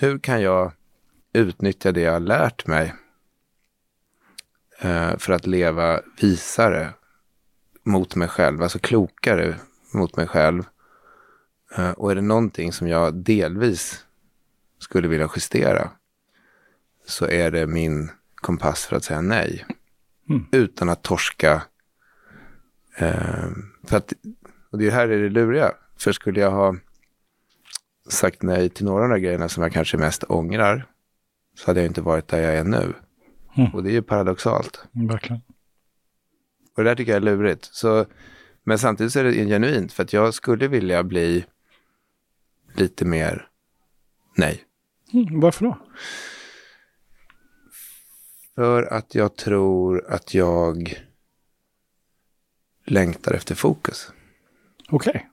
hur kan jag utnyttja det jag har lärt mig eh, för att leva visare mot mig själv, alltså klokare mot mig själv. Eh, och är det någonting som jag delvis skulle vilja justera så är det min kompass för att säga nej. Mm. Utan att torska. Eh, för att, och det här är det luriga. För skulle jag ha sagt nej till några av de grejerna som jag kanske mest ångrar så hade jag inte varit där jag är nu. Mm. Och det är ju paradoxalt. Verkligen. Och det där tycker jag är lurigt. Så, men samtidigt så är det genuint för att jag skulle vilja bli lite mer nej. Mm, varför då? För att jag tror att jag längtar efter fokus. Okej.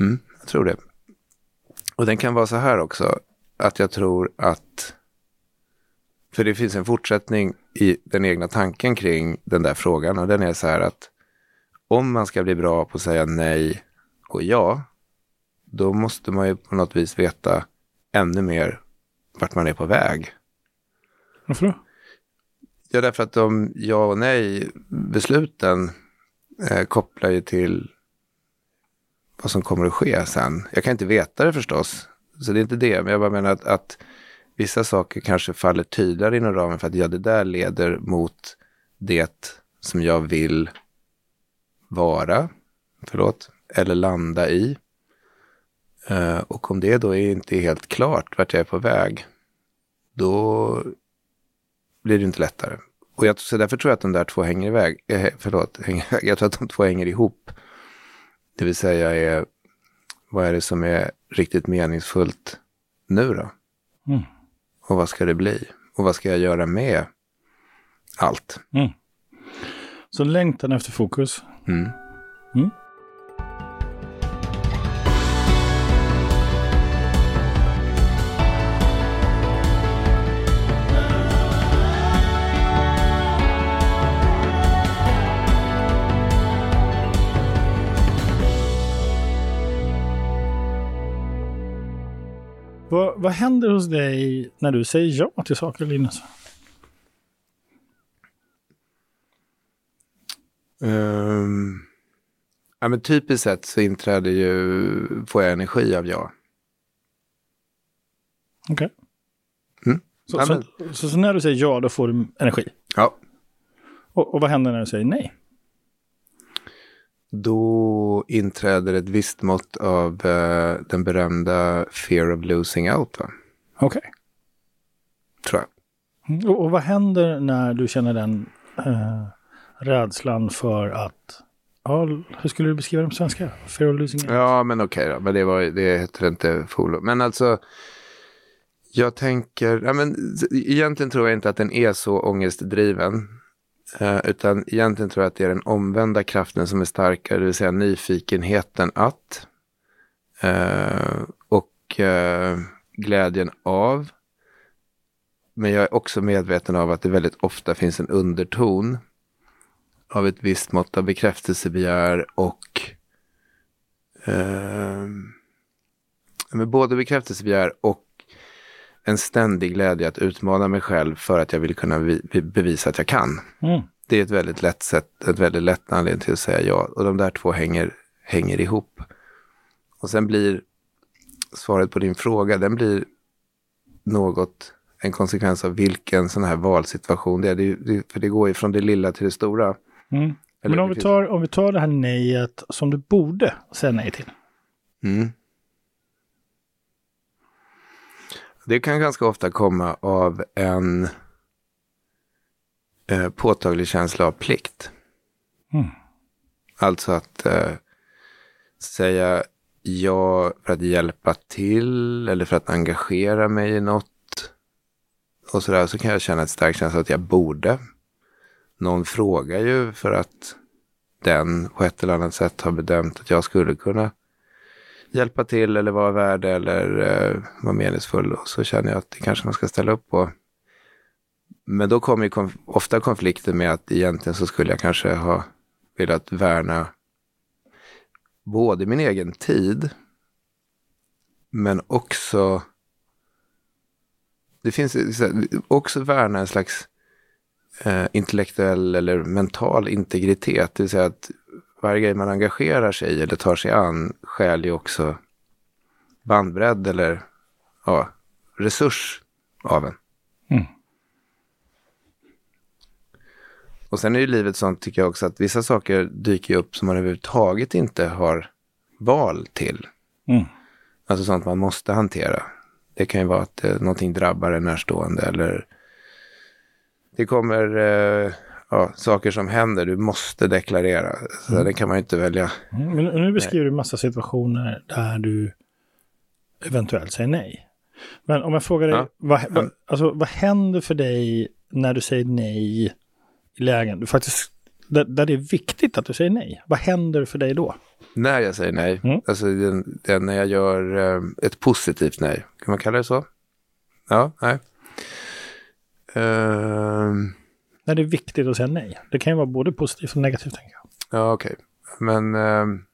Mm, jag tror det. Och den kan vara så här också, att jag tror att, för det finns en fortsättning i den egna tanken kring den där frågan och den är så här att om man ska bli bra på att säga nej och ja, då måste man ju på något vis veta ännu mer vart man är på väg. Varför då? Ja, därför att de ja och nej besluten eh, kopplar ju till vad som kommer att ske sen. Jag kan inte veta det förstås, så det är inte det. Men jag bara menar att, att vissa saker kanske faller tydligare inom ramen för att ja, det där leder mot det som jag vill vara, förlåt, eller landa i. Eh, och om det då är inte är helt klart vart jag är på väg, då blir det inte lättare. Och jag, så därför tror jag att de där två hänger iväg. Eh, förlåt, hänger iväg. Jag tror att de två hänger ihop. Det vill säga, är, vad är det som är riktigt meningsfullt nu då? Mm. Och vad ska det bli? Och vad ska jag göra med allt? Så längtan efter fokus. Mm. Vad, händer hos dig när du säger ja till saker, Linus? Ehm, ja, men typiskt sett så inträder ju, får jag energi av ja. Okej. Mm. Så, så, så, så när du säger ja, då får du energi? Ja, Och, och vad händer när du säger nej? Då inträder ett visst mått av eh, den berömda fear of losing out? Okej. tror jag. Mm. Och, och vad händer när du känner den eh, rädslan för att... Ja, hur skulle du beskriva det på svenska? Fear of losing out? Ja, men okej då. Men det, var, det heter inte FOLO. Men alltså, jag tänker, ja, men, egentligen tror jag inte att den är så ångestdriven. Eh, utan egentligen tror jag att det är den omvända kraften som är starkare, det vill säga nyfikenheten att. Eh, och eh, glädjen av. Men jag är också medveten av att det väldigt ofta finns en underton av ett visst mått av bekräftelsebegär och eh, men både bekräftelsebegär och en ständig glädje att utmana mig själv för att jag vill kunna vi- be- bevisa att jag kan. Mm. Det är ett väldigt lätt sätt, ett väldigt lätt anledning till att säga ja. Och de där två hänger, hänger ihop. Och sen blir svaret på din fråga, den blir något, en konsekvens av vilken sån här valsituation det är. Det, det, för det går ju från det lilla till det stora. Mm. Men om vi, tar, om vi tar det här nejet som du borde säga nej till. Mm. Det kan ganska ofta komma av en eh, påtaglig känsla av plikt. Mm. Alltså att eh, säga ja för att hjälpa till eller för att engagera mig i något. Och sådär så kan jag känna ett starkt känsla att jag borde. Någon frågar ju för att den på ett eller annat sätt har bedömt att jag skulle kunna hjälpa till eller vara värd eller eh, vara meningsfull. Och så känner jag att det kanske man ska ställa upp på. Men då kommer ju konf- ofta konflikten med att egentligen så skulle jag kanske ha velat värna både min egen tid Men också, det finns också värna en slags eh, intellektuell eller mental integritet. Det vill säga att varje grej man engagerar sig i eller tar sig an skäl ju också bandbredd eller ja, resurs av en. Mm. Och sen är ju livet sånt tycker jag också att vissa saker dyker upp som man överhuvudtaget inte har val till. Mm. Alltså sånt man måste hantera. Det kan ju vara att eh, någonting drabbar en närstående eller det kommer eh, ja, saker som händer, du måste deklarera. Så Mm. det kan man ju inte välja. Mm, Men nu beskriver du massa situationer där du eventuellt säger nej. Men om jag frågar dig, Ja. vad, vad, alltså, vad händer för dig när du säger nej i lägen du faktiskt, där, där det är viktigt att du säger nej? Vad händer för dig då? När jag säger nej, Mm. alltså det är när jag gör eh, ett positivt nej. Kan man kalla det så? Ja, nej. Ehm, när det är viktigt att säga nej. Det kan ju vara både positivt och negativt, tänker jag. Ja, okej. Men ehm,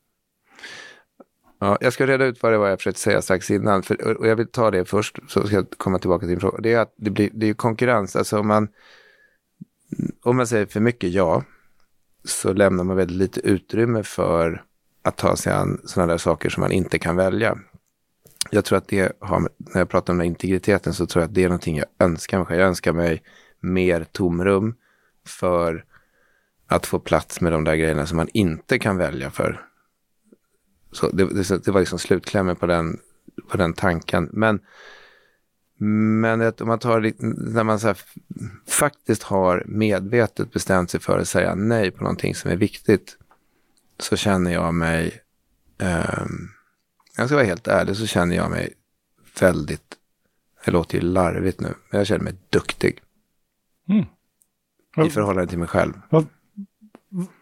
ja, jag ska reda ut vad det var jag försökte säga strax innan. För, och- jag vill ta det först, så ska jag komma tillbaka till din fråga. Det är att det, blir, det är konkurrens. Alltså om man, om man säger för mycket ja, så lämnar man väldigt lite utrymme för att ta sig an sådana där saker som man inte kan välja. Jag tror att det har, när jag pratar om den här integriteten så tror jag att det är någonting jag önskar mig. Jag önskar mig mer tomrum för att få plats med de där grejerna som man inte kan välja för. Så det, det, det var liksom slutklämmen på den, på den tanken. Men, men att om man tar, när man så här, faktiskt har medvetet bestämt sig för att säga nej på någonting som är viktigt, så känner jag mig, eh, jag ska vara helt ärlig, så känner jag mig väldigt, det låter ju larvigt nu, men jag känner mig duktig mm i förhållande till mig själv.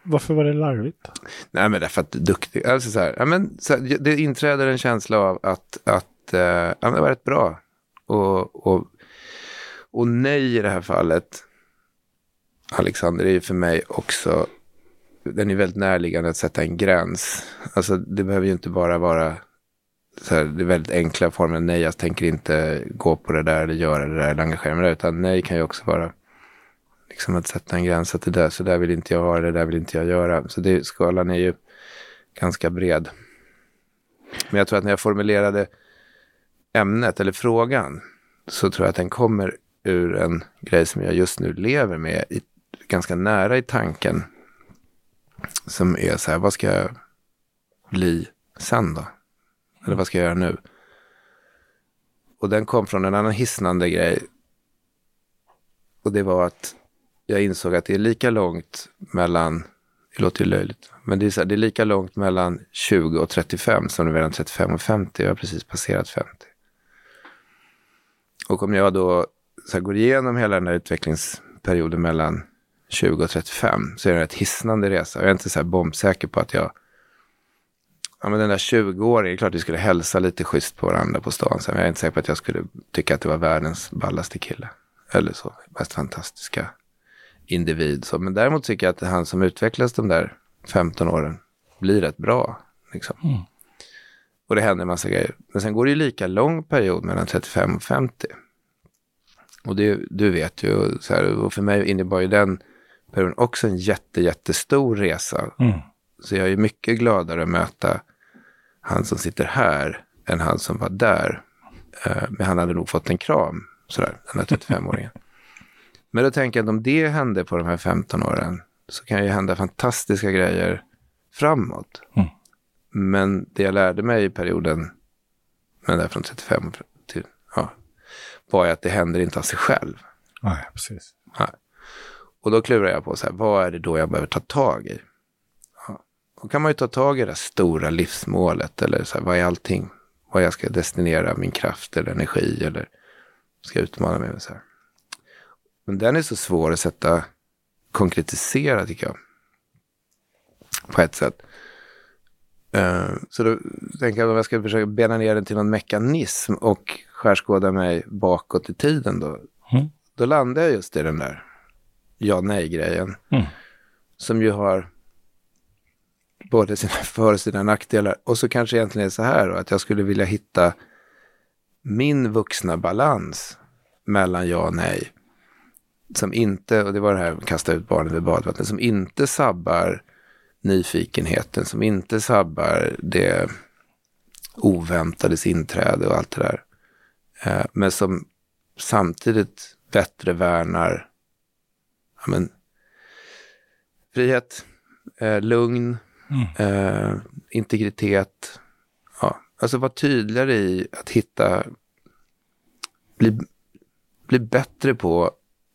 Varför var det larvigt? Nej, men därför att duktig, alltså så här, ja, men, så här, det inträder en känsla av att, att eh, ja, det var rätt bra. Och, och, och nej i det här fallet, Alexander, är ju för mig också, den är väldigt närliggande att sätta en gräns. Alltså det behöver ju inte bara vara så här, det är väldigt enkla former, nej jag tänker inte gå på det där eller göra det där eller engagera mig där, utan nej kan ju också vara liksom att sätta en gräns att det där, så där vill inte jag ha det, där vill inte jag göra. Så det, skalan är ju ganska bred. Men jag tror att när jag formulerade ämnet eller frågan så tror jag att den kommer ur en grej som jag just nu lever med i, ganska nära i tanken. Som är så här, vad ska jag bli sen då? Eller vad ska jag göra nu? Och den kom från en annan hisnande grej. Och det var att jag insåg att det är lika långt mellan, det låter ju löjligt, men det är, så här, det är lika långt mellan 20 och 35 som det är mellan 35 och 50. Jag har precis passerat 50. Och om jag då så här, går igenom hela den här utvecklingsperioden mellan 20 och 35 så är det en rätt hisnande resa. Jag är inte så här bombsäker på att jag Ja, men den där 20-åringen, det är klart vi skulle hälsa lite schysst på varandra på stan. Men jag är inte säker på att jag skulle tycka att det var världens ballaste kille. Eller så, mest fantastiska individ. Så, men däremot tycker jag att han som utvecklas de där 15 åren blir rätt bra. Liksom. Mm. Och det händer en massa grejer. Men sen går det ju lika lång period mellan 35 och 50. Och det, du vet ju, så här, och för mig innebar ju den perioden också en jätte, jättestor resa. Mm. Så jag är mycket gladare att möta han som sitter här än han som var där. Eh, Men han hade nog fått en kram, sådär, den här 35-åringen. Men då tänker jag att om det hände på de här 15 åren så kan ju hända fantastiska grejer framåt. Mm. Men det jag lärde mig i perioden, men där från 35 till, ja, var ju att det händer inte av sig själv. Nej, precis. Och då klurar jag på så här, vad är det då jag behöver ta tag i? Ja. Då kan man ju ta tag i det stora livsmålet eller så här, vad är allting? Vad jag ska destinera min kraft eller energi eller ska utmana mig med så här. Men den är så svår att sätta, konkretisera tycker jag. På ett sätt. Eh, så då tänker jag att om jag ska försöka bena ner den till någon mekanism och skärskåda mig bakåt i tiden då. Mm. Då landar jag just i den där ja-nej-grejen. Mm. Som ju har både sina för och sina nackdelar. Och så kanske egentligen är så här då, att jag skulle vilja hitta min vuxna balans mellan ja och nej, som inte, och det var det här kasta ut barnet med badvattnet, som inte sabbar nyfikenheten, som inte sabbar det oväntades inträde och allt det där. Eh, men som samtidigt bättre värnar ja, men, frihet, eh, lugn, mm. eh, integritet. Ja, alltså vara tydligare i att hitta, bli, bli bättre på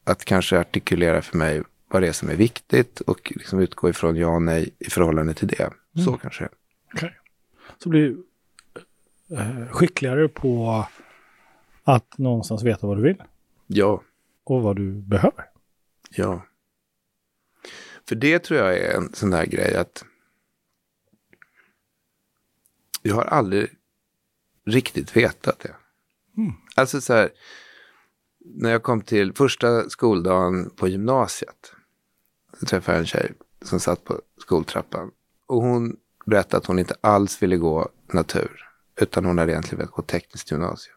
att kanske artikulera för mig vad det är som är viktigt och liksom utgå ifrån ja och nej i förhållande till det. Mm. Så kanske. Okay. Så bli eh, skickligare på att någonstans veta vad du vill. Ja. Och vad du behöver. Ja. För det tror jag är en sån där grej att jag har aldrig riktigt vetat det. Mm. Alltså så här, när jag kom till första skoldagen på gymnasiet. Så träffade jag en tjej som satt på skoltrappan. Och hon berättade att hon inte alls ville gå natur. Utan hon hade egentligen velat gå tekniskt gymnasium.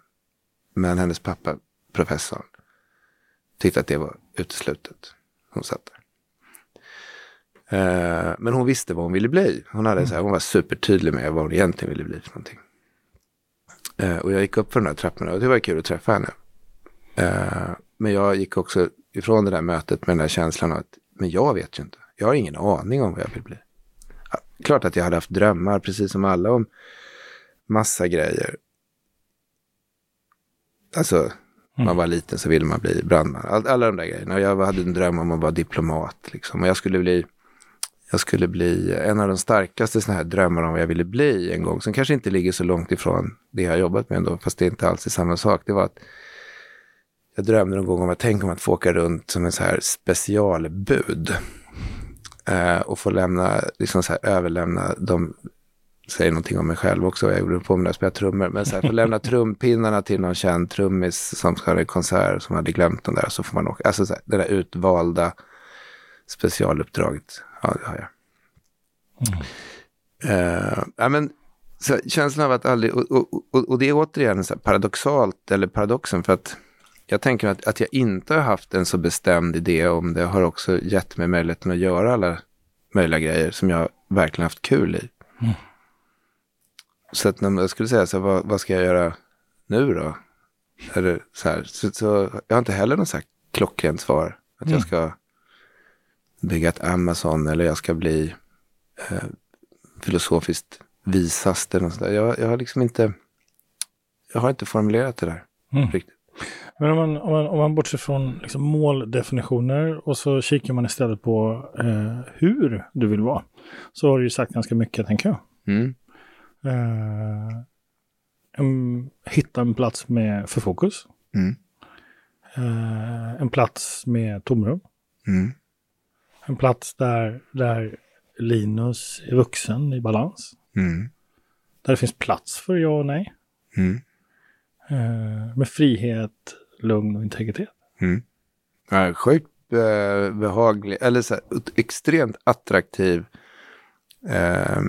Men hennes pappa, professorn, tyckte att det var uteslutet. Hon satt där. Eh, men hon visste vad hon ville bli. Hon, hade, så här, hon var supertydlig med vad hon egentligen ville bli för någonting. Eh, och jag gick upp för de där trapporna och det var kul att träffa henne. Eh, men jag gick också ifrån det där mötet med den där känslan att, men jag vet ju inte. Jag har ingen aning om vad jag vill bli. Klart att jag hade haft drömmar, precis som alla, om massa grejer. Alltså, mm. man var liten så ville man bli brandman. All, alla de där grejerna. Jag hade en dröm om att vara diplomat. Liksom. Och jag skulle bli jag skulle bli en av de starkaste sådana här drömmar om vad jag ville bli en gång, som kanske inte ligger så långt ifrån det jag jobbat med ändå, fast det är inte alls är samma sak. Det var att jag drömde någon gång om att tänka om att få åka runt som en så här specialbud. Eh, och få lämna, liksom så här, överlämna de, säger någonting om mig själv också, jag gjorde på med att spela trummor, men så här, få lämna trumpinnarna till någon känd trummis som ska ha konsert som hade glömt dem där, så får man åka, alltså så här, det där utvalda specialuppdraget, ja det har jag. Mm. Uh, ja, men, så känslan av att aldrig, och, och, och, och det är återigen så paradoxalt, eller paradoxen, för att jag tänker att, att jag inte har haft en så bestämd idé om det har också gett mig möjligheten att göra alla möjliga grejer som jag verkligen haft kul i. Mm. Så att när jag skulle säga så här, vad, vad, ska jag göra nu då? Eller så, här, så, så jag har inte heller något så här klockrent svar. Att mm. jag ska bygga ett Amazon eller jag ska bli eh, filosofiskt visaste. Jag, jag har liksom inte, jag har inte formulerat det där mm. riktigt. Men om man, om man, om man bortser från liksom måldefinitioner och så kikar man istället på eh, hur du vill vara. Så har du ju sagt ganska mycket, tänker jag. Mm. Eh, en, hitta en plats med, för fokus. Mm. Eh, en plats med tomrum. Mm. En plats där, där Linus är vuxen i balans. Mm. Där det finns plats för ja och nej. Mm. Eh, med frihet, lugn och integritet. Mm. Ja, sjukt eh, behaglig, eller så här, extremt attraktiv. Eh,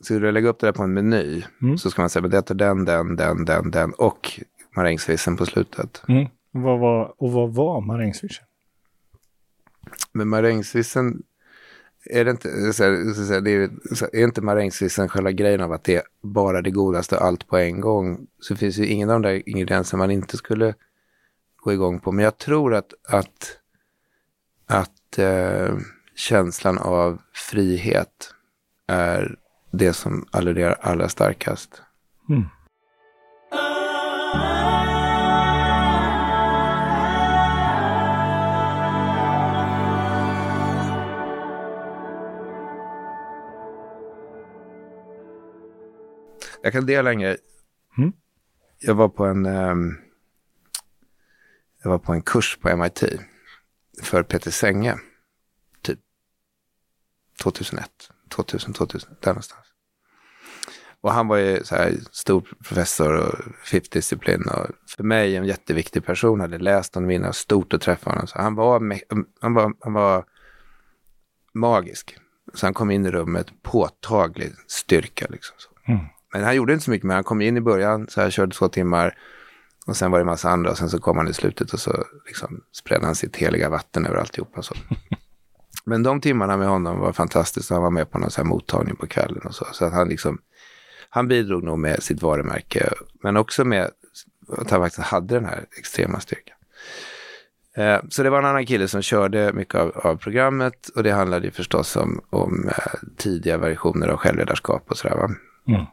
ska du lägga upp det där på en meny mm. så ska man säga, men det tar den, den, den, den, den och marängsvisen på slutet. Mm. Vad var, och vad var marängsvisen? Men marängsvisen är det inte, så här, så här, det är, är inte marängsvissen själva grejen av att det är bara det godaste allt på en gång så finns ju ingen av de där ingredienserna man inte skulle gå igång på. Men jag tror att, att, att eh, känslan av frihet är det som alluderar allra starkast. Mm. Jag kan dela en grej. Mm. Jag var på en um, jag var på en kurs på MIT för Peter Senge. Typ 2001, 2000, 2000, där någonstans. Och han var ju så här stor professor och fifth disciplin och för mig en jätteviktig person. Hade läst honom innan, stort att träffa honom. Så han, var, han, var, han var magisk. Så han kom in i rummet, påtaglig styrka. Liksom så. Mm Men han gjorde inte så mycket, men han kom in i början, så här körde två timmar. Och sen var det en massa andra och sen så kom han i slutet och så liksom spred han sitt heliga vatten över alltihopa. Så. Men de timmarna med honom var fantastiskt. Han var med på någon så här mottagning på kvällen och så. Så att han liksom, han bidrog nog med sitt varumärke, men också med att han faktiskt hade den här extrema styrkan. Eh, så det var en annan kille som körde mycket av, av programmet och det handlade ju förstås om, om eh, tidiga versioner av självledarskap och sådär. Va? Mm.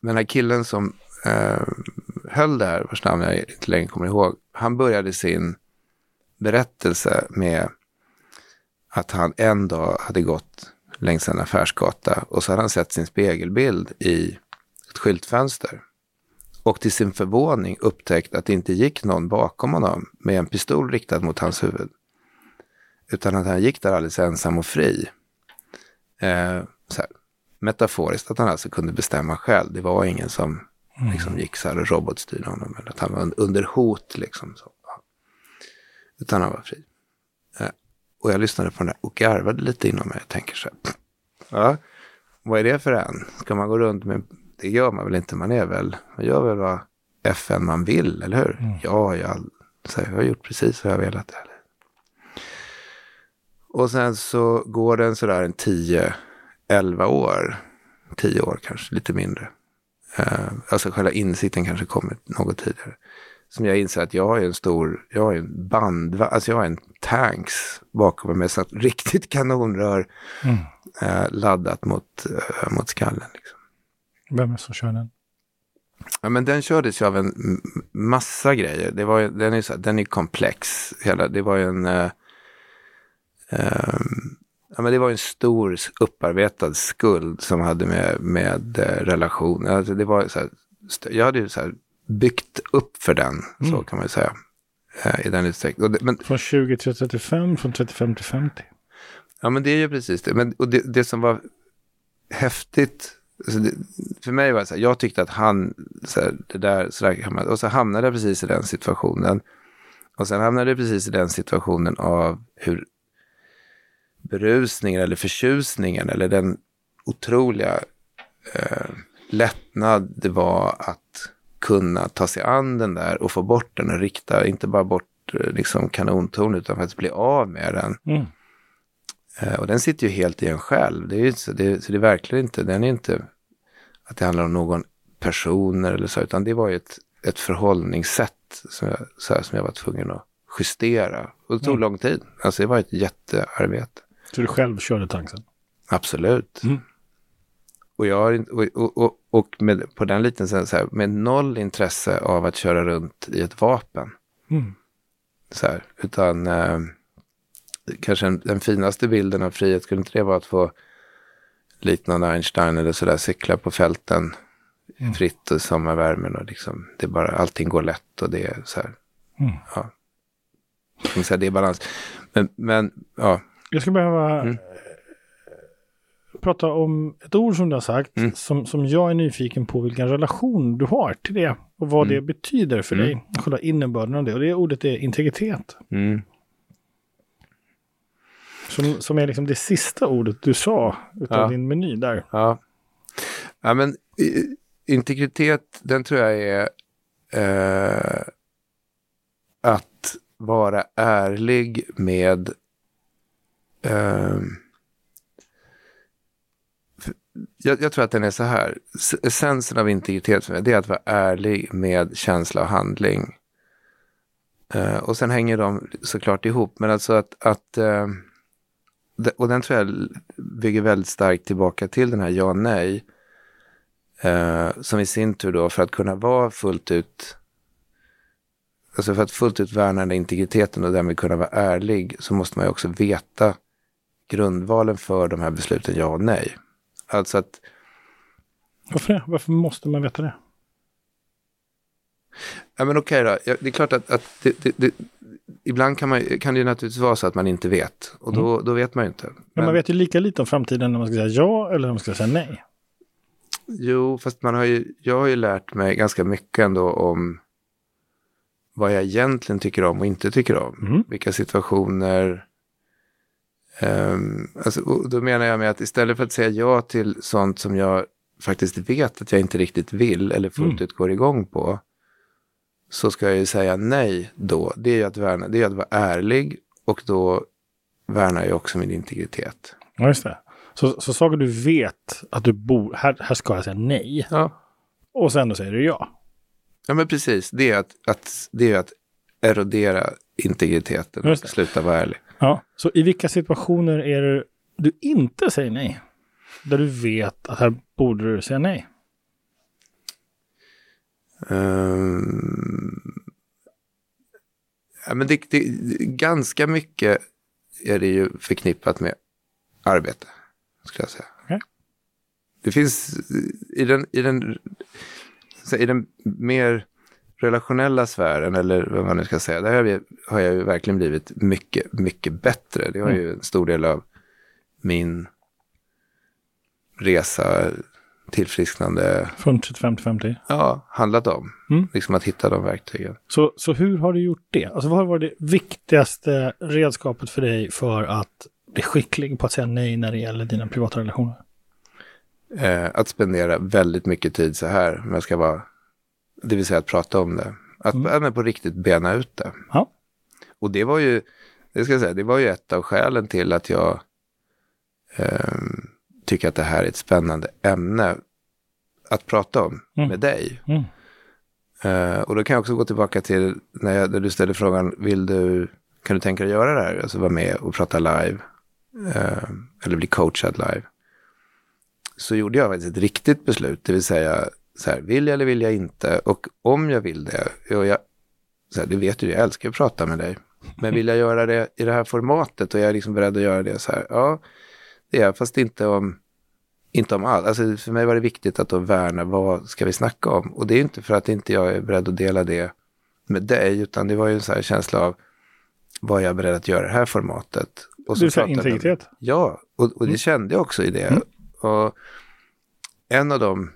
Den här killen som eh, höll det här, vars namn jag inte längre kommer ihåg, han började sin berättelse med att han en dag hade gått längs en affärsgata och så hade han sett sin spegelbild i ett skyltfönster. Och till sin förvåning upptäckt att det inte gick någon bakom honom med en pistol riktad mot hans huvud. Utan att han gick där alldeles ensam och fri. Eh, så här, metaforiskt, att han alltså kunde bestämma själv. Det var ingen som mm. liksom gick så här och robotstyrde honom. Eller att han var under hot liksom. Så. Utan han var fri. Eh, och jag lyssnade på den där och garvade lite inom mig. Jag tänker så här. Ja, vad är det för en? Ska man gå runt med det gör man väl inte. Man är väl, man gör väl vad FN man vill, eller hur? Mm. Ja, jag, så jag har gjort precis vad jag velat. Eller? Och sen så går den sådär en 10-11 år. 10 år kanske, lite mindre. Uh, alltså själva insikten kanske kommer något tidigare. Som jag inser att jag har en stor, jag har en band, alltså jag har en tanks bakom mig med så riktigt kanonrör mm. uh, laddat mot, uh, mot skallen. Liksom. Vem är som kör den? Ja, men den kördes ju av en massa grejer. Det var, den, är så, den är komplex. Hela, det var ju en... Uh, ja, men det var en stor upparbetad skuld som hade med, med relationer. Alltså det var så här, jag hade ju så här byggt upp för den, mm. så kan man säga. Uh, I den utsträckningen. Från 20 till 35, från 35 till 50. Ja, men det är ju precis det. Men, och det, det som var häftigt det, för mig var det så här, jag tyckte att han, så här, det där, så där och så hamnade jag precis i den situationen. Och sen hamnade jag precis i den situationen av hur berusningen eller förtjusningen eller den otroliga eh, lättnad det var att kunna ta sig an den där och få bort den och rikta, inte bara bort eh, liksom kanontorn utan faktiskt bli av med den. Mm. Eh, och den sitter ju helt i en själv. Det är ju så, det, så det är verkligen inte, den är inte att det handlar om någon person eller så, utan det var ju ett, ett förhållningssätt som jag, så här, som jag var tvungen att justera. Och det tog mm. lång tid. Alltså det var ett jättearbete. Så du själv körde tanksen? Absolut. Mm. Och, jag har, och, och, och med, på den liten så här, med noll intresse av att köra runt i ett vapen. Mm. Så här, utan eh, kanske den, den, finaste bilden av frihet skulle inte det vara att få liknande Einstein eller sådär cykla på fälten mm. fritt och sommarvärmen och liksom det är bara allting går lätt och det är så här. Mm. Ja. Säga, det är balans. Men, men ja. Jag skulle behöva mm. prata om ett ord som du har sagt mm. som, som jag är nyfiken på vilken relation du har till det och vad det mm. betyder för dig. Mm. Själva innebörden av det och det ordet är integritet. Som, som är liksom det sista ordet du sa utav ja. din meny där. Ja, ja men integritet, den tror jag är eh, att vara ärlig med eh, jag, jag, tror att den är så här. Essensen av integritet för mig, det är att vara ärlig med känsla och handling. Uh, och sen hänger de såklart ihop, men alltså att, att uh, och den tror jag bygger väldigt starkt tillbaka till den här ja nej. Eh, som i sin tur då för att kunna vara fullt ut, alltså för att fullt ut värna den integriteten och därmed kunna vara ärlig så måste man ju också veta grundvalen för de här besluten ja och nej. Alltså att... Varför det? Varför måste man veta det? Ja men okej okay då, det är klart att, att det, det, det, ibland kan, man, kan det naturligtvis vara så att man inte vet. Och då, mm. då vet man ju inte. Men, men, man vet ju lika lite om framtiden när man ska säga ja eller när man ska säga nej. Jo, fast man har ju, jag har ju lärt mig ganska mycket ändå om vad jag egentligen tycker om och inte tycker om. Mm. Vilka situationer. Um, alltså, då menar jag med att istället för att säga ja till sånt som jag faktiskt vet att jag inte riktigt vill eller fullt Mm. ut går igång på, så ska jag ju säga nej då. Det är ju att, värna, det är att vara ärlig och då värnar jag också min integritet. Ja, just det. Så, så saker du vet att du bor, här, här ska jag säga nej. Ja, Och sen då säger du ja. ja men precis. Det är att, att, det är att erodera integriteten och sluta vara ärlig. Ja. Så i vilka situationer är det du inte säger nej? Där du vet att här borde du säga nej. Ehm, ja, men det, det, ganska mycket är det ju förknippat med arbete, skulle jag säga. Okej. Det finns i den, i, den, i den mer relationella sfären, eller vad man nu ska säga, där har, vi, har jag ju verkligen blivit mycket, mycket bättre. Det har ju en stor del av min resa, tillfrisknande, Från 35 till 50. ja, handlat om. Mm. Liksom att hitta de verktygen. Så, så hur har du gjort det? Alltså vad har varit det viktigaste redskapet för dig för att bli skicklig på att säga nej när det gäller dina privata relationer? Eh, att spendera väldigt mycket tid så här, om jag ska vara, det vill säga att prata om det. Att Mm. på riktigt bena ut det. Ja. Och det var ju, det ska jag säga, det var ju ett av skälen till att jag ehm, tycker att det här är ett spännande ämne att prata om Mm. med dig. Mm. Eh, och då kan jag också gå tillbaka till när, jag, när du ställde frågan, vill du, kan du tänka dig göra det här? Alltså vara med och prata live. eh, eller bli coachad live. Så gjorde jag faktiskt ett riktigt beslut, det vill säga så här, vill jag eller vill jag inte? Och om jag vill det, och jag, så här, det vet du, jag älskar att prata med dig. Men vill jag göra det i det här formatet och jag är liksom beredd att göra det så här, ja, det är jag, fast inte om, inte om allt. Alltså för mig var det viktigt att då värna vad ska vi snacka om? Och det är inte för att inte jag är beredd att dela det med dig, utan det var ju en så här känsla av vad jag är beredd att göra i det här formatet. Och säga pratade jag- integritet. Ja, och, och det Mm. kände jag också i det. Mm. Och en av de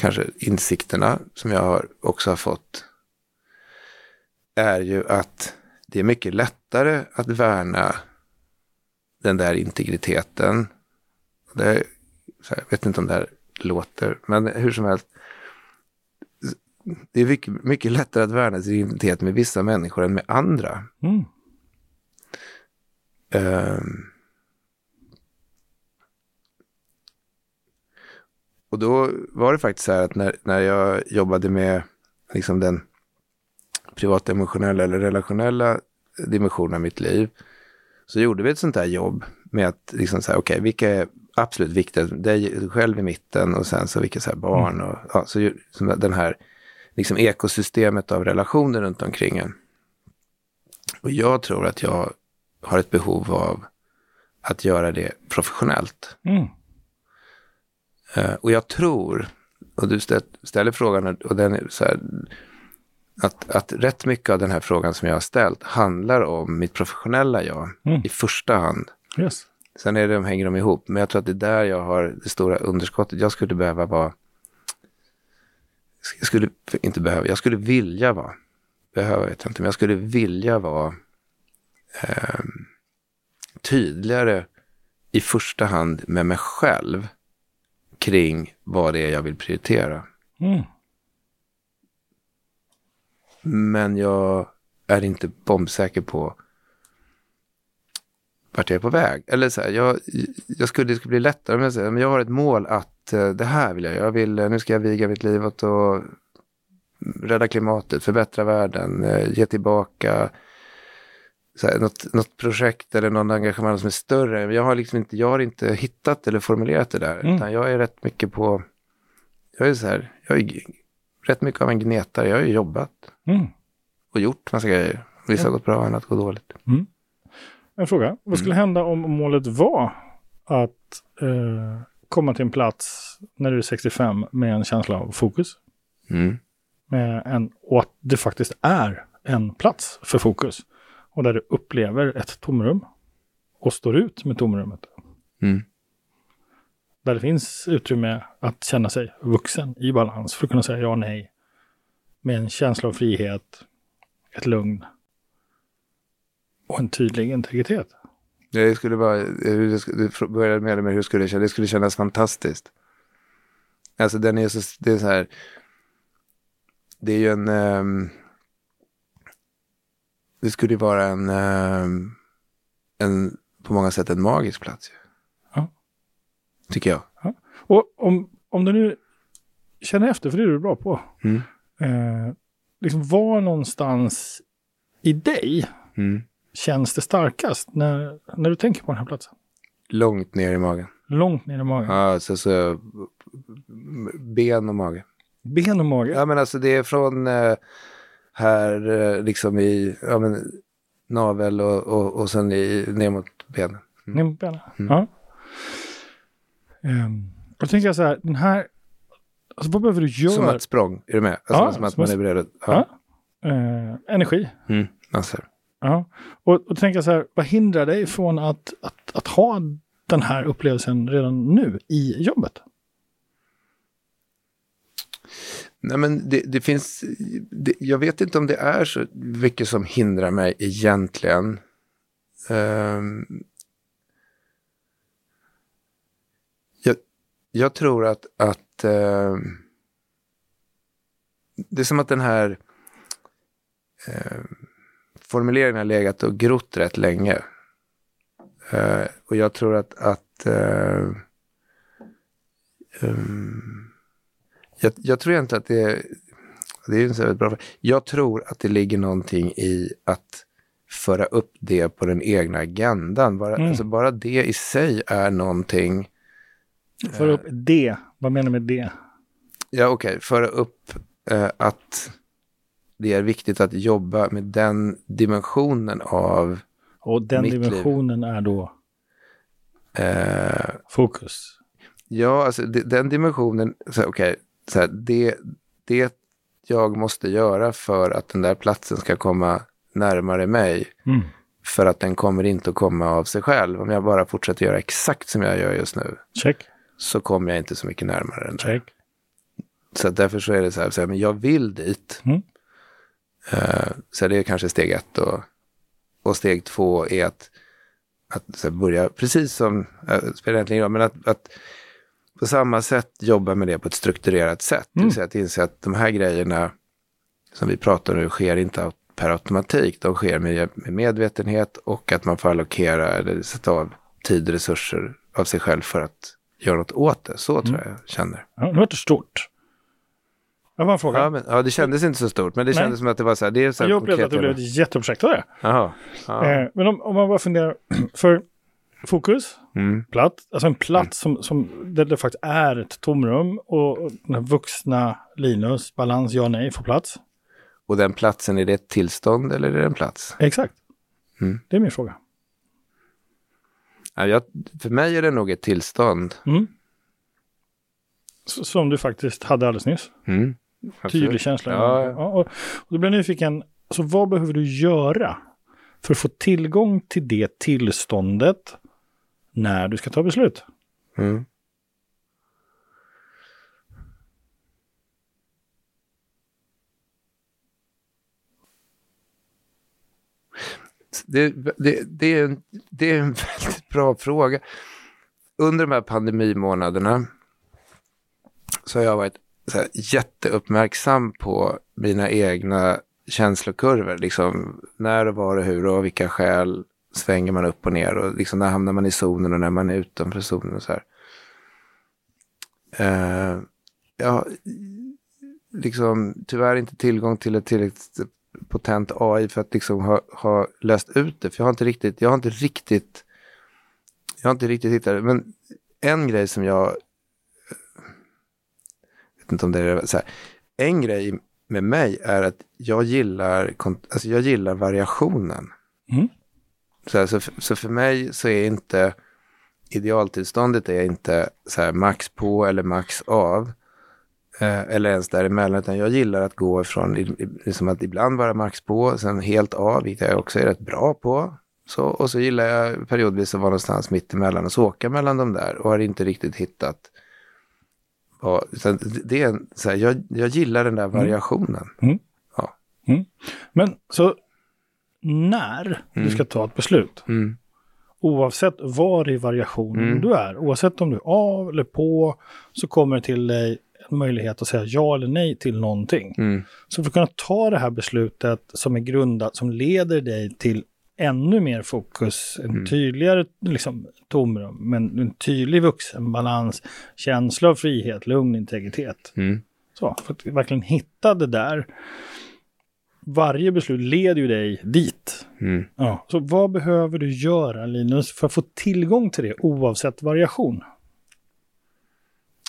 kanske insikterna som jag har också har fått är ju att det är mycket lättare att värna den där integriteten. Det jag vet inte om det här låter, men hur som helst. Det är mycket, mycket lättare att värna sin identitet med vissa människor än med andra. Mm. Ehm. Och då var det faktiskt så här att när, när jag jobbade med liksom den privata emotionella eller relationella dimensionen av mitt liv så gjorde vi ett sånt här jobb med att liksom så här, okej, vilka är absolut viktigast, dig själv i mitten och sen så vilka så här barn och ja, så som den här liksom ekosystemet av relationer runt omkring en. Och jag tror att jag har ett behov av att göra det professionellt. Mm. Eh, och jag tror, och du stä- ställer frågan och den är så här, att, att rätt mycket av den här frågan som jag har ställt handlar om mitt professionella jag Mm. i första hand. Yes. Sen är det, hänger de ihop, men jag tror att det är där jag har det stora underskottet. Jag skulle behöva vara, jag skulle inte behöva, jag skulle vilja vara, behöva vet jag inte, men jag skulle vilja vara ehm, tydligare i första hand med mig själv kring vad det är jag vill prioritera. Mm. Men jag är inte bombsäker på vart jag är på väg. Eller så här, jag, jag skulle, det skulle bli lättare om jag säger, men jag har ett mål att eh, det här vill jag. jag vill, eh, nu ska jag viga mitt liv åt att rädda klimatet, förbättra världen, eh, ge tillbaka. Så här, något, något projekt eller någon engagemang som är större. Jag har liksom inte, jag har inte hittat eller formulerat det där. Mm. Utan jag är rätt mycket på, jag är så här, jag är rätt mycket av en gnetare. Jag har ju jobbat Mm. och gjort massa grejer. Vissa har gått bra, annat går dåligt. En fråga. Vad skulle hända om målet var att eh, komma till en plats när du är 65 med en känsla av fokus? Mm. Med en, och att det faktiskt är en plats för fokus. Och där du upplever ett tomrum och står ut med tomrummet. Mm. Där det finns utrymme att känna sig vuxen i balans för att kunna säga ja och nej. Med en känsla av frihet, ett lugn och en tydlig integritet. Det skulle vara, du började med det med hur skulle det kännas, det skulle kännas fantastiskt. Alltså den är så, det är så här, det är ju en, um, det skulle ju vara en, um, en, på många sätt en magisk plats. Ja. Tycker jag. Ja. Och om, om du nu känner efter, för det är du bra på. Mm. Eh, liksom var någonstans i dig Mm. känns det starkast när, när du tänker på den här platsen? Långt ner i magen. Långt ner i magen. Ja, så, så, ben och mage. Ben och mage. Ja, men alltså det är från eh, här eh, liksom i ja, men, navel och, och, och sen i, ner mot benen. Ner mot benen. Mm. Ja. Um, då tänker jag så här, den här... Alltså vad behöver du göra? Som ett språng, är du med? Alltså, Ja, som att som man är beredd. Ja. Ja. Eh, energi. Mm. Alltså. Ja. Och, och då tänker jag så här, vad hindrar dig från att, att, att ha den här upplevelsen redan nu i jobbet? Nej, men det, det finns... Det, jag vet inte om det är så mycket som hindrar mig egentligen. Um, jag, jag tror att, att uh, det är som att den här uh, formuleringen har legat och grott rätt länge. Uh, och jag tror att, att eh, jag, jag tror inte att det är, det är en så bra fråga. Jag tror att det ligger någonting i att föra upp det på den egna agendan. Bara, Mm. alltså bara det i sig är någonting. För upp det, vad menar du med det? Ja, okej, föra upp eh, att det är viktigt att jobba med den dimensionen av Och den Mitt liv. dimensionen är då eh, fokus. Ja, alltså den dimensionen, okej, så här, det, det jag måste göra för att den där platsen ska komma närmare mig, Mm. för att den kommer inte att komma av sig själv. Om jag bara fortsätter göra exakt som jag gör just nu, Check, så kommer jag inte så mycket närmare den där. check. Så därför så är det så här, så här men jag vill dit. Mm. Eh, så det är kanske steg ett och, och steg två är att, att börja, precis som, äh, spelar egentligen roll, men att, att på samma sätt jobba med det på ett strukturerat sätt. Det Mm. vill säga att inse att de här grejerna som vi pratar nu sker inte per automatik. De sker med, med medvetenhet och att man får allokera eller sätta av tid och resurser av sig själv för att göra något åt det. Så tror jag jag känner. Ja, det stort. Jag har en fråga. Ja, men, ja, det kändes inte så stort, men det Nej. kändes som att det var så här. Det är så här jag upplevde att det blev ett jätteprojekt av det. Jaha. Ja. Eh, men om, om man bara funderar, för fokus, Mm. platt, alltså en plats som, som där det faktiskt är ett tomrum och den här vuxna Linus, balans ja nej, får plats. Och den platsen, är det ett tillstånd eller är det en plats? Exakt. Mm. Det är min fråga. Ja, jag, för mig är det nog ett tillstånd. Mm. Som du faktiskt hade alldeles nyss. Mm. Tydlig känsla. Ja, ja. och, och då blir jag nyfiken, så vad behöver du göra för att få tillgång till det tillståndet när du ska ta beslut? Mm. Det, det, det, är en, det är en väldigt bra fråga. Under de här pandemimånaderna så har jag varit så här, jätteuppmärksam på mina egna känslokurvor. Liksom, när och var och hur och av vilka skäl svänger man upp och ner och liksom, när hamnar man i zonen och när man är utanför zonen och så här. Eh, uh, jag har liksom tyvärr inte tillgång till ett tillräckligt potent AI för att liksom ha, ha löst ut det. För jag har inte riktigt, jag har inte riktigt, jag har inte riktigt hittat det. Men en grej som jag, vet inte om det är så här, en grej med mig är att jag gillar, alltså jag gillar variationen. Mm. Så, här, så, för, så för mig så är inte idealtillståndet är inte så här max på eller max av. Eh, eller ens däremellan, utan jag gillar att gå i- liksom att ibland vara max på, sen helt av, vilket jag också är rätt bra på. Så, och så gillar jag periodvis att vara någonstans mitt emellan och så åka mellan de där och har inte riktigt hittat. utan det- är en, så här, jag, jag gillar den där variationen. Men så när du ska ta ett beslut, Mm. oavsett var i variationen Mm. du är, oavsett om du är av eller på, så kommer det till dig en möjlighet att säga ja eller nej till någonting. Mm. Så för att kunna ta det här beslutet som är grundat, som leder dig till ännu mer fokus, en Mm. tydligare liksom, tomrum, men en tydlig vuxenbalans, känsla av frihet, lugn, integritet. Mm. Så, för att verkligen hitta det där. Varje beslut leder ju dig dit. Mm. Ja. Så vad behöver du göra Linus för att få tillgång till det oavsett variation?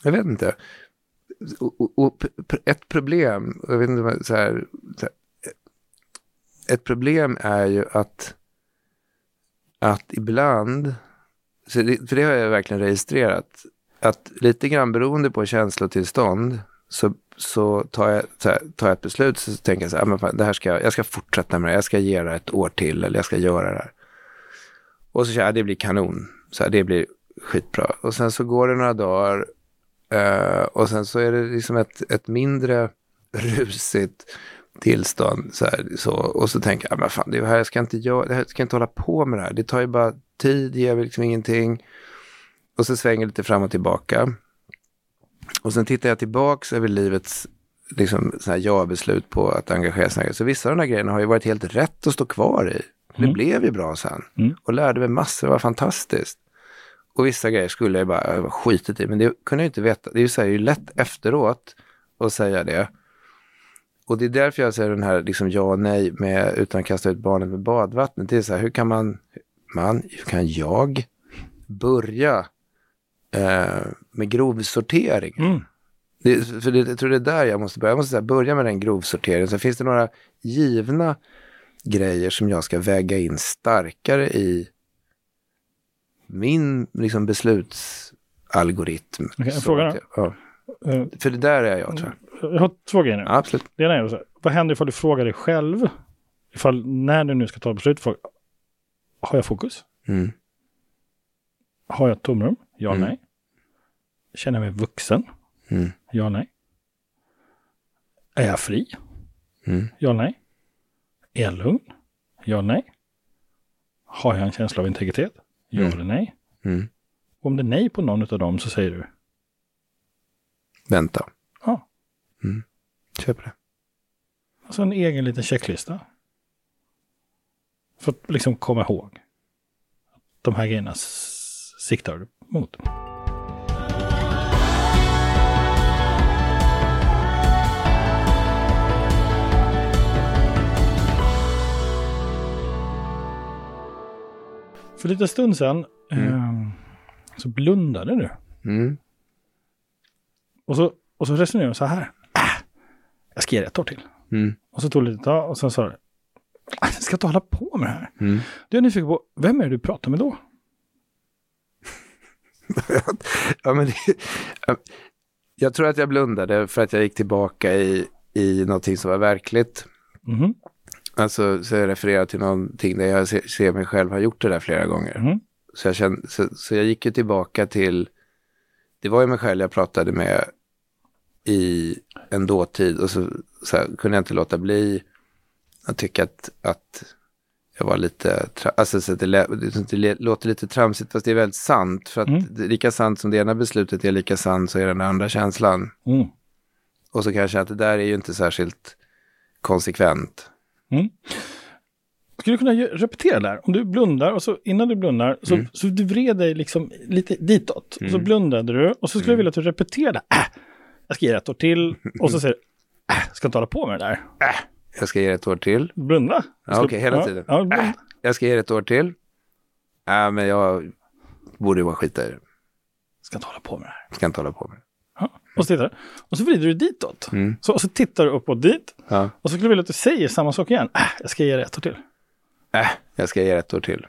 Jag vet inte. Och, och, och ett problem, jag vet inte, så här, så här, ett problem är ju att, att ibland, så det, för det har jag verkligen registrerat, att lite grann beroende på känslotillstånd så, så, tar, jag, så här, tar jag ett beslut så tänker jag så här, ah, men fan, det här ska, jag jag ska fortsätta med det, jag ska ge det ett år till eller jag ska göra det här. Och så känner jag, ah, det blir kanon, så här, det blir skitbra. Och sen så går det några dagar Eh, och sen så är det liksom ett, ett mindre rusigt tillstånd. Så här, så, och så tänker jag, ah, men fan, det är här jag ska inte göra, det här jag ska inte hålla på med det här. Det tar ju bara tid, det ger liksom ingenting. Och så svänger det lite fram och tillbaka. Och sen tittar jag tillbaks över livets liksom, ja-beslut på att engagera sig. Så vissa av de här grejerna har ju varit helt rätt att stå kvar i. Det Mm. blev ju bra sen. Mm. Och lärde mig massor, det var fantastiskt. Och vissa grejer skulle jag bara jag skitit i, men det kunde jag inte veta. Det är ju så här, det är lätt efteråt att säga det. Och det är därför jag säger den här liksom ja och nej med utan att kasta ut barnet med badvattnet. Det är så här, hur kan man, man, hur kan jag börja eh, med grovsortering? Mm. Det, för det, jag tror det är där jag måste börja. Jag måste här, börja med den grovsorteringen. Sen finns det några givna grejer som jag ska väga in starkare i min liksom, beslutsalgoritm. Okej, en fråga då. Ja. Eh, För det där är jag tror jag. Jag har två grejer nu. Ja, absolut. Det ena är så här, vad händer ifall du frågar dig själv, ifall när du nu ska ta beslut, fråga, har jag fokus? Mm. Har jag tomrum? Ja, Mm. nej. Känner jag mig vuxen? Mm. Ja, nej. Är jag fri? Mm. Ja, nej. Är jag lugn? Ja, nej. Har jag en känsla av integritet? Ja Mm. eller nej? Mm. Om det är nej på någon av dem så säger du Vänta. ja. Köper det. Alltså en egen liten checklista. För att liksom komma ihåg. De här grejerna siktar du mot. För lite stund sedan Mm. eh, så blundade du. Mm. Och så, och så resonerade du så här. Äh, jag ska ge det ett år till. Mm. Och så tog det lite tag och sen sa du. "Ah, Jag ska inte hålla på med det här. Mm. Du är nyfiken på, vem är det du pratar med då? Ja, men jag tror att jag blundade för att jag gick tillbaka i, i någonting som var verkligt. Mhm, Alltså, så jag refererar till någonting där jag ser, ser mig själv ha gjort det där flera gånger. mhm, Så jag, kände, så, så jag gick ju tillbaka till, det var ju mig själv jag pratade med i en dåtid och så, så här, kunde jag inte låta bli att tycka att, att jag var lite, alltså så det, lä, det låter lite tramsigt fast det är väldigt sant. För att Mm. lika sant som det ena beslutet är lika sant så är den andra känslan. mm. Och så kanske att det där är ju inte särskilt konsekvent. Skulle du kunna repetera där? Om du blundar och så innan du blundar så, Mm. så du vred dig liksom lite ditåt. Och så Mm. blundade du och så skulle jag vilja att du repeterade. Äh, jag ska ge det ett år till. Och så säger du, äh, jag ska inte hålla på med det där. Jag ska ge det ett år till. Blunda. Ja, okej, hela tiden. Ja. Äh, jag ska ge det ett år till. Nej, men jag borde ju bara skita i det. Ska inte hålla på med det här. Ska inte hålla på med det. Ja. Och så tittar du. Och så vrider du ditåt. Mm. Så, och så tittar du uppåt dit. Ja. Och så skulle jag vilja att du säger samma sak igen. Äh, jag ska ge det ett år till. Äh, jag ska ge det ett år till.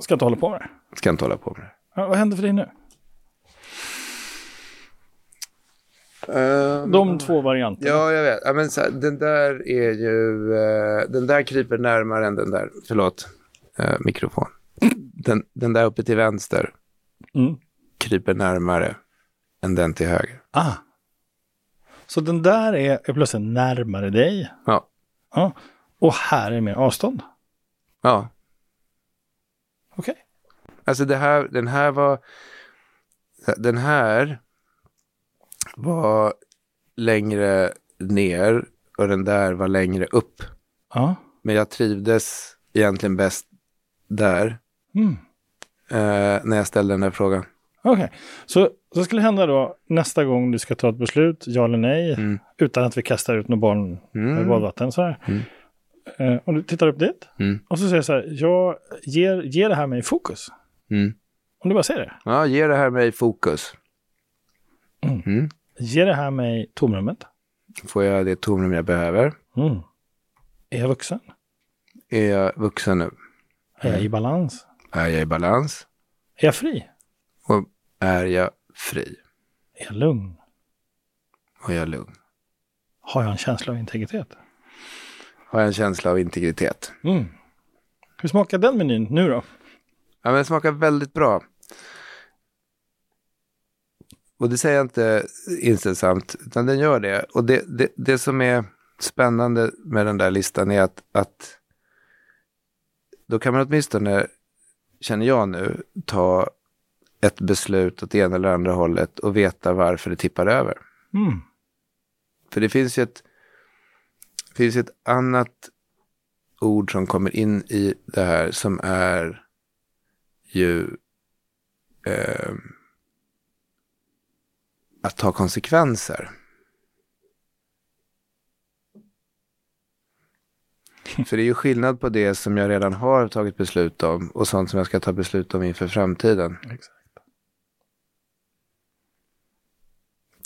Ska inte hålla på med det. Ska inte hålla på med det. Ja, vad händer för dig nu? Ehm, De två varianterna. Ja, jag vet. Ja, men så, den där är ju... eh, den där kryper närmare än den där. Förlåt. Eh, mikrofon. Den, den där uppe till vänster Mm. kryper närmare än den till höger. Ah. Så den där är, är plötsligt närmare dig. Ja. Ja. Och här är mer avstånd. Ja. Okej. Alltså det här, den här var... Den här var längre ner och den där var längre upp. Ja. Men jag trivdes egentligen bäst där Mm. eh, när jag ställde den där frågan. Okej, så så skulle hända då nästa gång du ska ta ett beslut, ja eller nej, Mm. utan att vi kastar ut något barn med Mm. badvatten så här. Mm. Eh, om du tittar upp dit Mm. och så säger jag så här, jag ger, ger det här mig fokus. Mm. Om du bara säger det. Ja, ge det här mig fokus. Ger det här mig tomrummet? Får jag det tomrum jag behöver? Mm. Är jag vuxen? Är jag vuxen nu? Är jag i balans? Är jag i balans? Är jag fri? Och är jag fri? Är jag lugn? Och är jag lugn? Har jag en känsla av integritet? Har jag en känsla av integritet? Mm. Hur smakar den menyn nu då? Ja, men det smakar väldigt bra. Och det säger jag inte inställsamt, utan den gör det. Och det, det, det som är spännande med den där listan är att, att då kan man åtminstone, känner jag nu, ta ett beslut åt ena eller andra hållet och veta varför det tippar över. Mm. För det finns ju ett, det finns ett annat ord som kommer in i det här som är ju eh, att ta konsekvenser. För det är ju skillnad på det som jag redan har tagit beslut om och sånt som jag ska ta beslut om inför framtiden. Exakt.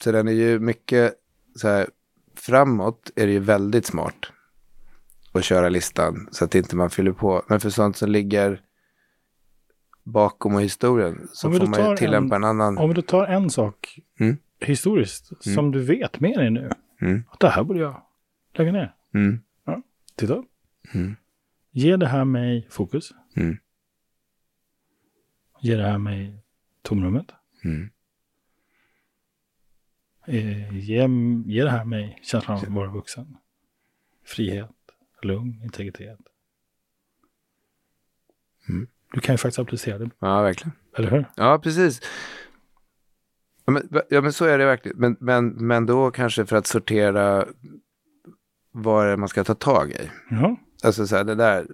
Så den är ju mycket så här, framåt är det ju väldigt smart att köra listan så att inte man fyller på. Men för sånt som ligger bakom och historien så får man ju tillämpa en, annan. Om du tar en sak Mm. historiskt som du vet med dig nu. Mm. Att det här borde jag lägga ner. Mm. Titta upp. Mm. Ger det här mig fokus? Mm. Ger det här mig tomrummet? Mm. Eh, ger, ger det här mig känslan av att vara vuxen? Frihet, lugn, integritet. Mm. Du kan ju faktiskt applicera det, Ja, verkligen. eller hur? Ja, precis. Ja men, ja, men så är det verkligen. Men, men, men då kanske för att sortera vad det är man ska ta tag i. Ja. Alltså så här, det där,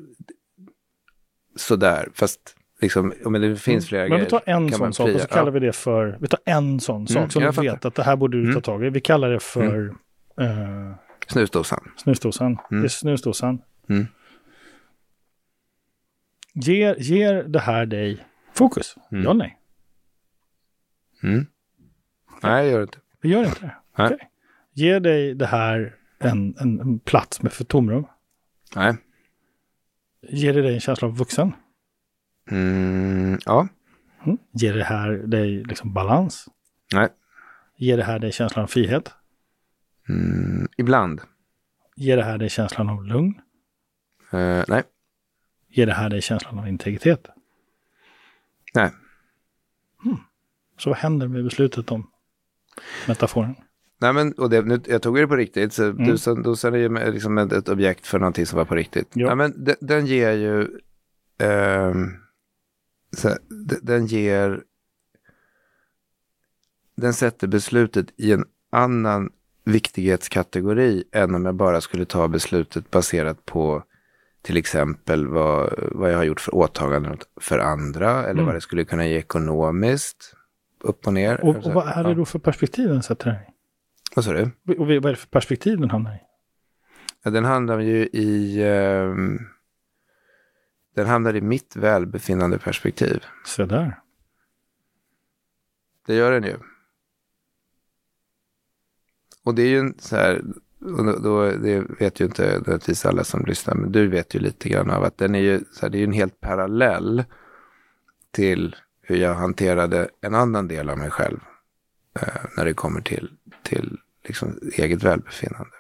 sådär, fast liksom, men det finns flera Mm. Men vi grejer. tar en sån sak och så kallar Ja. vi det för, vi tar en sån sak Mm, som vi fattar. vet att det här borde du ta Mm. tag i. Vi kallar det för eh, Snusdosan. snusdosan. Mm. Det är snusdosan. Mm. Ger, ger det här dig fokus? Mm. Ja, nej. Mm. Nej, det gör det inte. Vi gör inte det. Okej. Ger dig det här en, en, en plats med för tomrum? Nej. Ger det dig en känsla av vuxen? Mm, ja. Mm. Ger det här dig liksom balans? Nej. Ger det här dig känslan av frihet? Mm, ibland. Ger det här dig känslan av lugn? Eh, nej. Ger det här dig känslan av integritet? Nej. Så vad händer med beslutet om metaforen? Nej, men och det, nu, jag tog det på riktigt. Så Mm. dosan, dosan är ju med- liksom ett, ett objekt för någonting som var på riktigt. Ja. Ja. men den, den ger ju... ehm, så, de- den ger... Den sätter beslutet i en annan viktighetskategori än om jag bara skulle ta beslutet baserat på till exempel vad, vad jag har gjort för åtaganden för andra eller Mm. vad det skulle kunna ge ekonomiskt. Upp och ner. Och, och vad är det då för perspektiv den sätter den i? Vad sa du? Och vad är det för perspektiv den hamnar i? Ja, den hamnar ju i... ehm, den hamnar i mitt välbefinnande perspektiv. Så där. Det gör den ju. Och det är ju en så här... Och då, då, det vet ju inte nödvändigtvis alla som lyssnar, men du vet ju lite grann av att den är ju, så här, det är ju en helt parallell till hur jag hanterade en annan del av mig själv eh, när det kommer till, till liksom eget välbefinnande.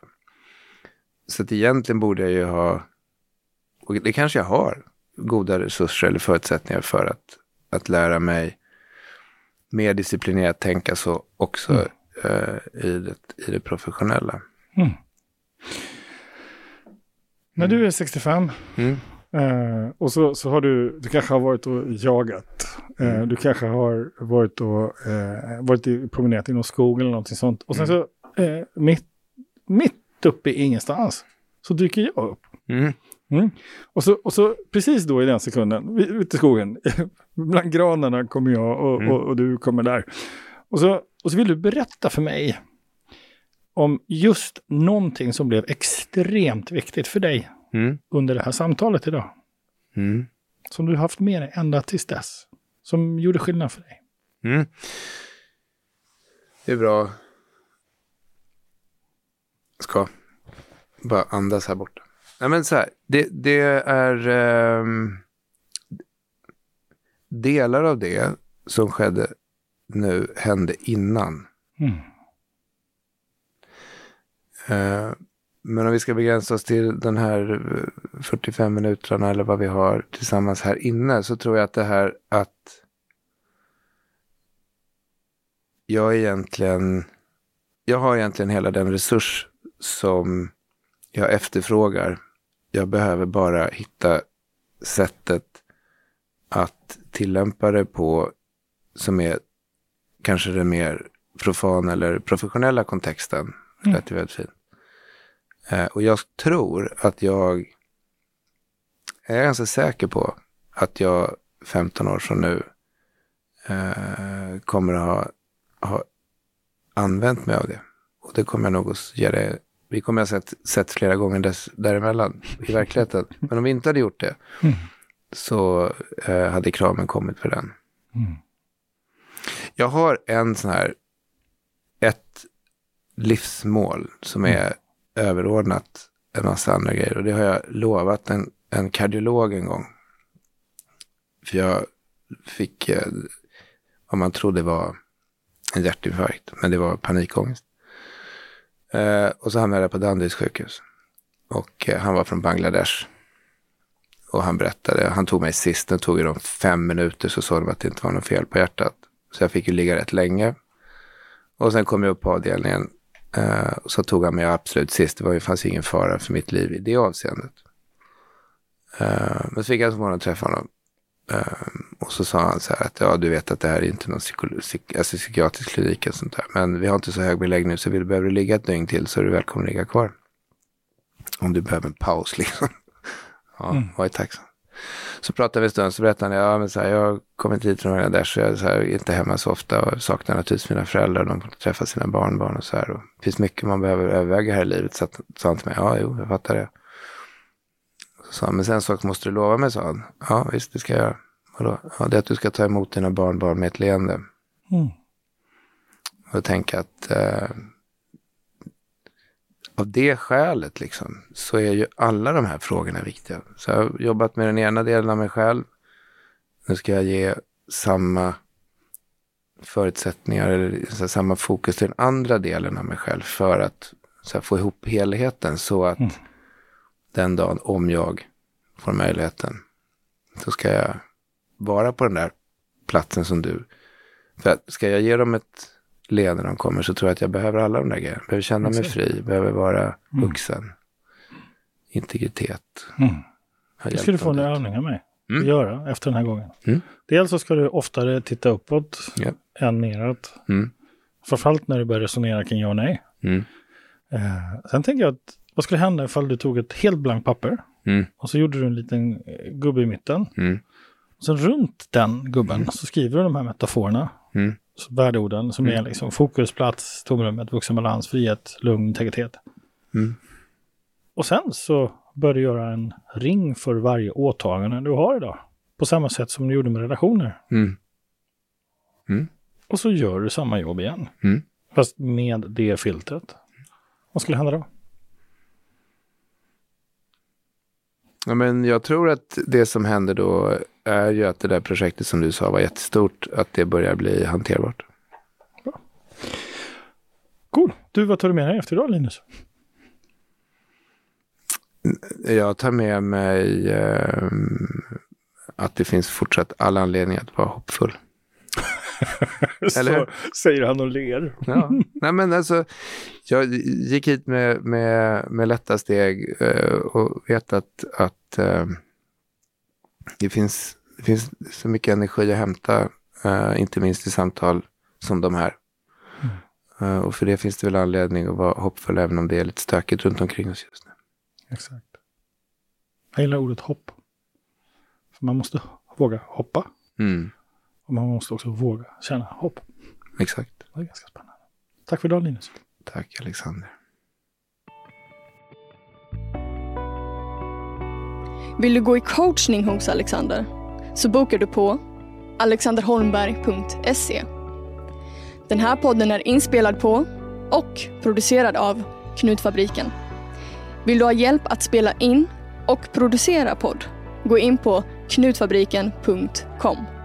Så att egentligen borde jag ju ha, och det kanske jag har, goda resurser eller förutsättningar för att, att lära mig mer disciplinerat tänka så också Mm. eh, i, det, i det professionella. Mm. När du är 65, Mm. Uh, och så, så har du, du kanske har varit och jagat. Uh, du kanske har varit och uh, varit i, promenerat i någon skog eller någonting sånt. Och sen mm. så mitt, mitt uppe i ingenstans så dyker jag upp. Mm. Mm. Och, så, och så precis då i den sekunden, ute i skogen, bland granarna kommer jag och, mm. och, och, du kommer där. Och så, och så vill du berätta för mig om just någonting som blev extremt viktigt för dig mm. under det här samtalet idag. Mm. Som du haft med dig ända tills dess. Som gjorde skillnad för dig. Mm. Det är bra. Ska bara andas här borta. Nej men så här, det, det är eh, delar av det som skedde nu hände innan. Mm. Eh, men om vi ska begränsa oss till den här eh, 45 minuterna eller vad vi har tillsammans här inne så tror jag att det här att jag egentligen, jag har egentligen hela den resurs som jag efterfrågar. Jag behöver bara hitta sättet att tillämpa det på som är kanske den mer profana eller professionella kontexten. Det är väldigt fint. Eh, och jag tror att jag, jag är ganska säker på att jag 15 år från nu eh, kommer att ha, ha använt mig av det. Och det kommer jag nog att ge det. Vi kommer att ha sett, sett flera gånger dess, däremellan i verkligheten. Men om vi inte hade gjort det mm. så eh, hade kraven kommit för den. Mm. Jag har en sån här, ett livsmål som är mm överordnat en massa andra grejer. Och det har jag lovat en, en kardiolog en gång. För jag fick eh, vad man trodde var en hjärtinfarkt, men det var panikångest. Eh, och så hamnade jag på Danderyds sjukhus. Och eh, han var från Bangladesh. Och han berättade, han tog mig sist, det tog ju de fem minuter så såg de att det inte var något fel på hjärtat. Så jag fick ju ligga rätt länge. Och sen kom jag upp på avdelningen Uh, så tog han mig absolut sist. Det var ju, fanns ingen fara för mitt liv i det avseendet. Uh, men så fick jag så morgon träffa honom. Uh, och så sa han så här att ja, du vet att det här är inte någon psyk alltså, psykiatrisk klinik och sånt där. Men vi har inte så hög beläggning så vill, behöver du ligga ett dygn till så är du välkommen att ligga kvar. Om du behöver en paus liksom. ja, mm. var ju tacksam. Så pratade vi en stund så berättade han, ja men så här, jag har kommit hit från Bangladesh och jag är så här, inte hemma så ofta och saknar naturligtvis mina föräldrar. De får träffa sina barnbarn och så här. Och det finns mycket man behöver överväga här i livet. Så att, sa han till mig, ja jo, jag fattar det. Så sa han, men sen sak måste du lova mig, sa han. Ja visst, det ska jag göra. Vadå? Ja, det är att du ska ta emot dina barnbarn med ett leende. Mm. Och tänka att eh, av det skälet liksom, så är ju alla de här frågorna viktiga. Så jag har jobbat med den ena delen av mig själv. Nu ska jag ge samma förutsättningar eller här, samma fokus till den andra delen av mig själv för att här, få ihop helheten så att mm. den dagen om jag får möjligheten så ska jag vara på den där platsen som du. För att ska jag ge dem ett le när de kommer så tror jag att jag behöver alla de där grejerna. Behöver känna mig fri, behöver vara mm. vuxen. Mm. Integritet. Mm. Det ska du få en övning av mig mm. att göra efter den här gången. Mm. Dels så ska du oftare titta uppåt yeah. än neråt. Mm. Framförallt när du börjar resonera kring ja och nej. Mm. Eh, sen tänker jag att vad skulle hända ifall du tog ett helt blankt papper mm. och så gjorde du en liten eh, gubbe i mitten. Mm. Och sen runt den gubben så skriver du de här metaforerna. Värdeorden som mm. är liksom fokus, plats, tomrummet, vuxenbalans, frihet, lugn, integritet. Mm. Och sen så bör du göra en ring för varje åtagande du har idag. På samma sätt som du gjorde med relationer. Mm. mm. Och så gör du samma jobb igen. Mm. Fast med det filtret. Vad skulle hända då? Ja, men jag tror att det som händer då är ju att det där projektet som du sa var jättestort, att det börjar bli hanterbart. Bra. Cool. Du, vad tar du med dig efter idag, Linus? Jag tar med mig eh, att det finns fortsatt all anledning att vara hoppfull. Så säger han och ler. ja. Nej, men alltså, jag gick hit med, med, med lätta steg eh, och vet att, att eh, det finns, det finns så mycket energi att hämta, uh, inte minst i samtal som de här. Mm. Och för det finns det väl anledning att vara hoppfull även om det är lite stökigt runt omkring oss just nu. Exakt. Jag gillar ordet hopp. För man måste våga hoppa. Mm. Och man måste också våga känna hopp. Exakt. Det är ganska spännande. Tack för idag Linus. Tack Alexander. Vill du gå i coachning hos Alexander? Så bokar du på alexanderholmberg.se. Den här podden är inspelad på och producerad av Knutfabriken. Vill du ha hjälp att spela in och producera podd? Gå in på knutfabriken.com.